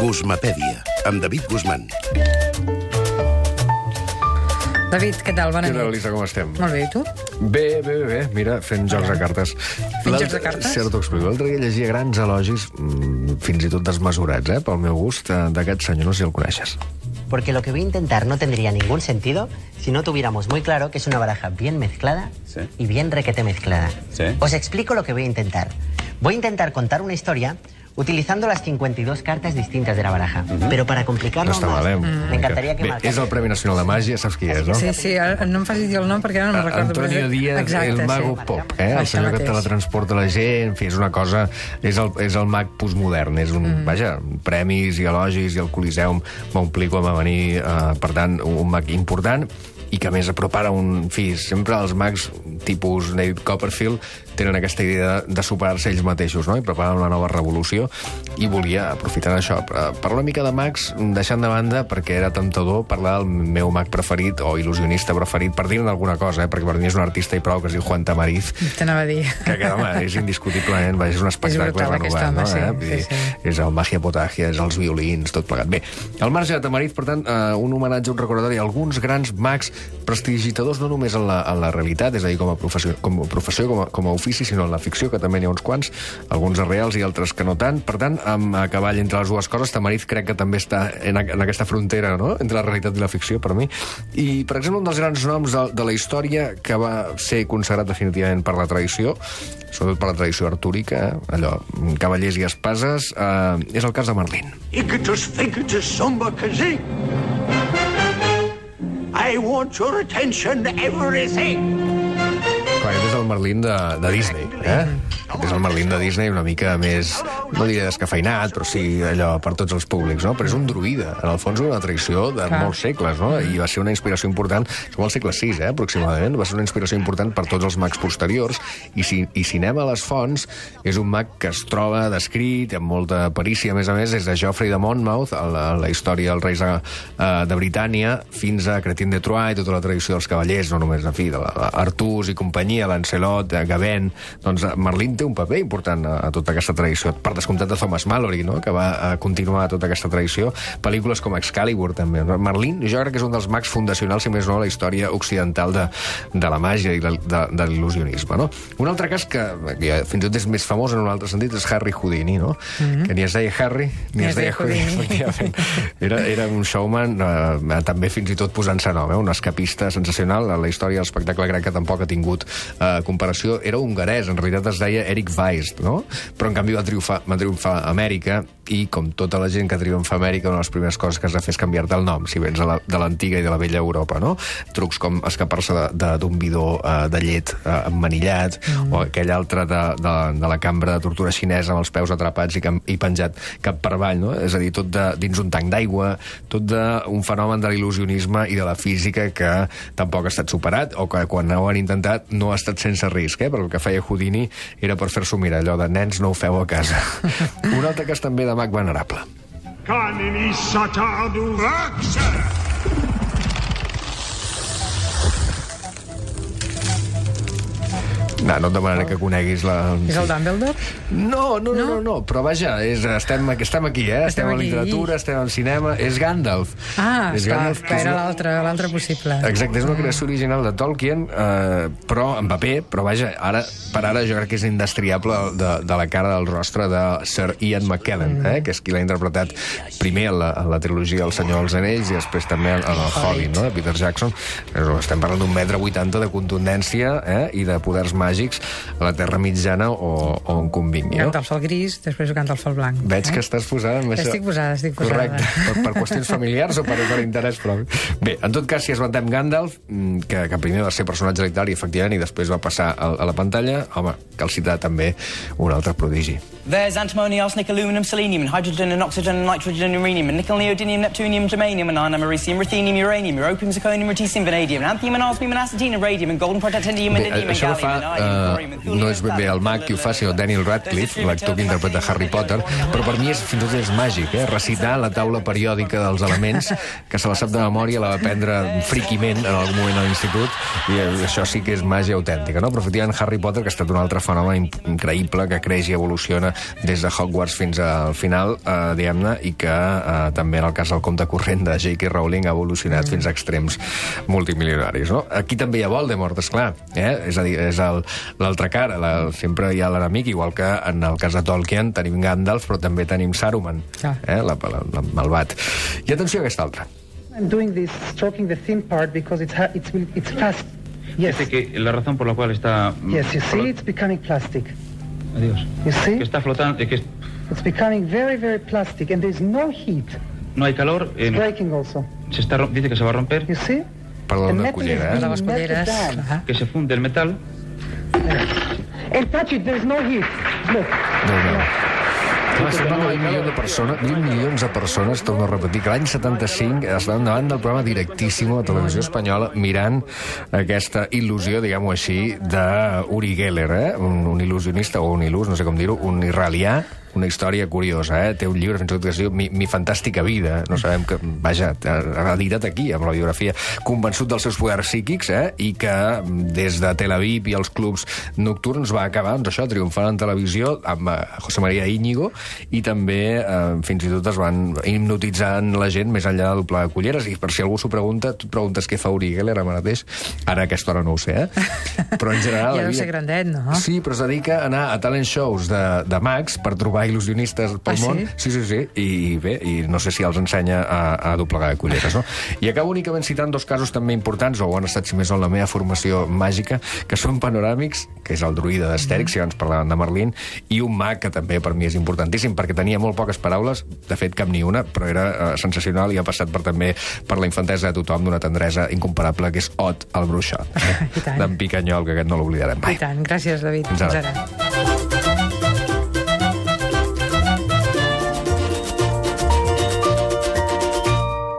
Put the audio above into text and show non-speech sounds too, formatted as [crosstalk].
Guzmapèdia, amb David Guzmán. David, què tal? Bona Què tal, nit. Elisa, com estem? Molt bé, i tu? Bé, bé, bé, bé. Mira, fent jocs de cartes. Fent jocs de cartes? Sí, ara t'ho explico. L'altre dia llegia grans elogis, mm, fins i tot desmesurats, eh, pel meu gust, eh, d'aquest senyor. No sé si el coneixes. Porque lo que voy a intentar no tendría ningún sentido si no tuviéramos muy claro que es una baraja bien mezclada Sí. y bien requete mezclada. Sí. Os explico lo que voy a intentar. Voy a intentar contar una historia utilizando las 52 cartas distintas de la baraja. Pero para complicarlo No està más, mal, eh? me encantaría que Bé, és el Premi Nacional de Màgia, saps qui és, no? Sí, sí, no em facis dir el nom perquè ara no me'n recordo. Antonio però- Díaz, Exacte, el mago sí. pop, eh? el senyor que teletransporta la gent, en fi, és una cosa... És el, és el mag postmodern, és un, mm. vaja, premis i elogis i el Coliseum com a venir, eh, per tant, un mag important i que més apropara un... En fi, sempre els mags tipus David Copperfield tenen aquesta idea de, de superar-se ells mateixos, no? I preparen una nova revolució i volia, aprofitant això, eh, parlar una mica de mags, deixant de banda perquè era temptador parlar del meu mag preferit o il·lusionista preferit, per dir-ne alguna cosa, eh? perquè per mi és un artista i prou que es diu Juan Tamariz, T'anava a dir. que, que home, és indiscutiblement, vaja, és un espectacle brutal, aquest renovat, home, no? sí, eh? Sí, sí. És el Magia Potagia, és els violins, tot plegat. Bé, al marge de Tamariz, per tant, eh, un homenatge, un recordatori a alguns grans mags prestidigitadors no només en la, en la realitat, és a dir, com a professió, com a, professió com, a, com a ofici, sinó en la ficció, que també n'hi ha uns quants, alguns reals i altres que no tant. Per tant, amb a cavall entre les dues coses, Tamariz crec que també està en, a- en aquesta frontera no? entre la realitat i la ficció, per mi. I, per exemple, un dels grans noms de, de la història que va ser consagrat definitivament per la tradició, sobretot per la tradició artúrica, eh? allò, cavallers i espases, eh, és el cas de Merlín. Icatus, ficatus, sumba, kazing. I want your attention, everything. Clar, aquest és el Merlín de, de Disney, eh? Aquest és el Merlín de Disney una mica més, no diré descafeinat, però sí allò per tots els públics, no? Però és un druida, en el fons una tradició de Clar. molts segles, no? I va ser una inspiració important, som al segle VI, eh, aproximadament, va ser una inspiració important per tots els mags posteriors, i si, i si anem a les fonts, és un mag que es troba descrit, amb molta perícia, a més a més, des de Geoffrey de Monmouth, a la, la història dels reis eh, de Britània, fins a Cretin de Troyes i tota la tradició dels cavallers, no només, en fi, de la, la Artús i companyia, Lancelot, eh, Gavin... Doncs eh, Merlín té un paper important a, a tota aquesta tradició. Per descomptat de Thomas Mallory, no?, que va a continuar tota aquesta tradició. Pel·lícules com Excalibur, també. no? Merlín, jo crec que és un dels mags fundacionals, si més no, a la història occidental de, de la màgia i de, de, de l'il·lusionisme, no? Un altre cas que, que ja fins i tot és més famós en un altre sentit és Harry Houdini, no? Mm -hmm. Que ni es deia Harry ni, es deia Houdini. efectivament. Era, era un showman, eh, també fins i tot posant-se nom, eh? un escapista sensacional. La història de l'espectacle crec que tampoc ha tingut eh, comparació. Era hongarès, en realitat es deia Eric Weist, no? Però en canvi va triomfar, va triomfar a Amèrica i com tota la gent que triomfa a Amèrica, una de les primeres coses que has de fer és canviar-te el nom, si vens de la- de l'antiga i de la vella Europa, no? Trucs com escapar-se d'un bidó eh, de llet eh, emmanillat, mm. o aquell altre de, de, de la cambra de tortura xinesa amb els peus atrapats i, cam- i penjat cap per avall, no? És a dir, tot de, dins un tanc d'aigua, tot d'un fenomen de l'il·lusionisme i de la física que tampoc ha estat superat, o que quan ho han intentat no ha estat sense risc, eh? Però el que feia Houdini era per fer-s'ho mirar, allò de nens no ho feu a casa. [laughs] Un altre cas també de mag venerable. Kanini satadu raksa. No, no et demanaré que coneguis la... És el Dumbledore? No, no, no, no, no, però vaja, és, estem, estem aquí, eh? Estem Estem, a aquí. literatura, estem al cinema, és Gandalf. Ah, és esclar, que que era l'altre l'altre possible. Exacte, és una creació original de Tolkien, eh, però en paper, però vaja, ara, per ara jo crec que és indestriable de, de la cara del rostre de Sir Ian McKellen, eh, que és qui l'ha interpretat primer en la, en la trilogia El senyor dels anells i després també en el Hobbit, no?, de Peter Jackson. Estem parlant d'un metre 80 de contundència eh, i de poders màgics a la Terra Mitjana o, o on convingui. No? Canta el fel gris, després ho canta el fel blanc. Veig que estàs posada amb això. Estic posada, estic posada. Correcte, per, per qüestions familiars o per, per interès propi. Bé, en tot cas, si esmentem Gandalf, mm, que, que primer va ser personatge literari, efectivament, i després va passar a, a la pantalla, home, cal citar també un altre prodigi. There's antimony, arsenic, aluminum, selenium, and hydrogen, and oxygen, and nitrogen, and uranium, and nickel, neodymium, neptunium, germanium, and iron, americium, ruthenium, uranium, europium, zirconium, lutetium, vanadium, and anthium, and osmium, and acetine, and radium, and golden protactinium, and indium, and això no gallium, eh, no és ben bé el mag qui ho fa, sinó Daniel Radcliffe, l'actor que interpreta Harry Potter, però per mi és, fins i tot és màgic, eh? recitar la taula periòdica dels elements, que se la sap de memòria, la va aprendre friquiment en algun moment a l'institut, i això sí que és màgia autèntica, no? Però efectivament Harry Potter, que ha estat un altre fenomen in- increïble, que creix i evoluciona des de Hogwarts fins al final, eh, diguem-ne, i que eh, també en el cas del compte corrent de J.K. Rowling ha evolucionat fins a extrems multimilionaris, no? Aquí també hi ha Voldemort, esclar, eh? és a dir, és el- l'altra cara, la, sempre hi ha l'enemic, igual que en el cas de Tolkien tenim Gandalf, però també tenim Saruman, Ah. eh? la, la, la, malvat. I atenció a aquesta altra. I'm doing this, stroking the thin part because it's it's it's fast. Yes, Dice que la razón por la cual está... yes. You see, it's becoming plastic. Adiós. You see, Que está flotando, eh, que it's becoming very, very plastic, and there's no heat. no hay calor. eh, It's breaking also. se está, dice que se va a romper, You see, Perdó, de cullera, eh? De les culleres. que se funde el metal. And touch it. There's no heat. Look. Déu-n'hi-do. Clar, estem parlant d'un milió de persones, 20 milions de persones, torno a repetir, que l'any 75 estaven davant del programa directíssim la televisió espanyola mirant aquesta il·lusió, diguem-ho així, d'Uri Geller, eh? un, un il·lusionista, o un il·lus, no sé com dir-ho, un israelià, una història curiosa, eh? Té un llibre fins i tot que es diu Mi, Mi fantàstica vida. No sabem que... Vaja, ha editat aquí, amb la biografia, convençut dels seus poders psíquics, eh? I que des de Tel Aviv i els clubs nocturns va acabar, doncs això, triomfant en televisió amb eh, José María Íñigo i també eh, fins i tot es van hipnotitzant la gent més enllà del pla de culleres i per si algú s'ho pregunta, tu preguntes què fa Uri Geller ara mateix, ara a aquesta hora no ho sé, eh? Però en general... [laughs] Ja deu ser grandet, no? Sí, però es dedica a anar a talent shows de, de mags per trobar il·lusionistes pel Ah, sí? món. Sí, sí, sí. I bé, i no sé si els ensenya a, a doblegar culleres, no? I acabo únicament citant dos casos també importants, o han estat, si més o la meva formació màgica, que són panoràmics, que és el druida d'Astèrix, si abans parlàvem de Merlín, i un mag que també per mi és importantíssim, perquè tenia molt poques paraules, de fet cap ni una, però era eh, sensacional i ha passat per també per la infantesa de tothom d'una tendresa incomparable, que és Ot, el bruixot, [laughs] d'en Picanyol, que aquest no l'oblidarem mai. I tant. Gràcies, David. Fins ara. Fins ara.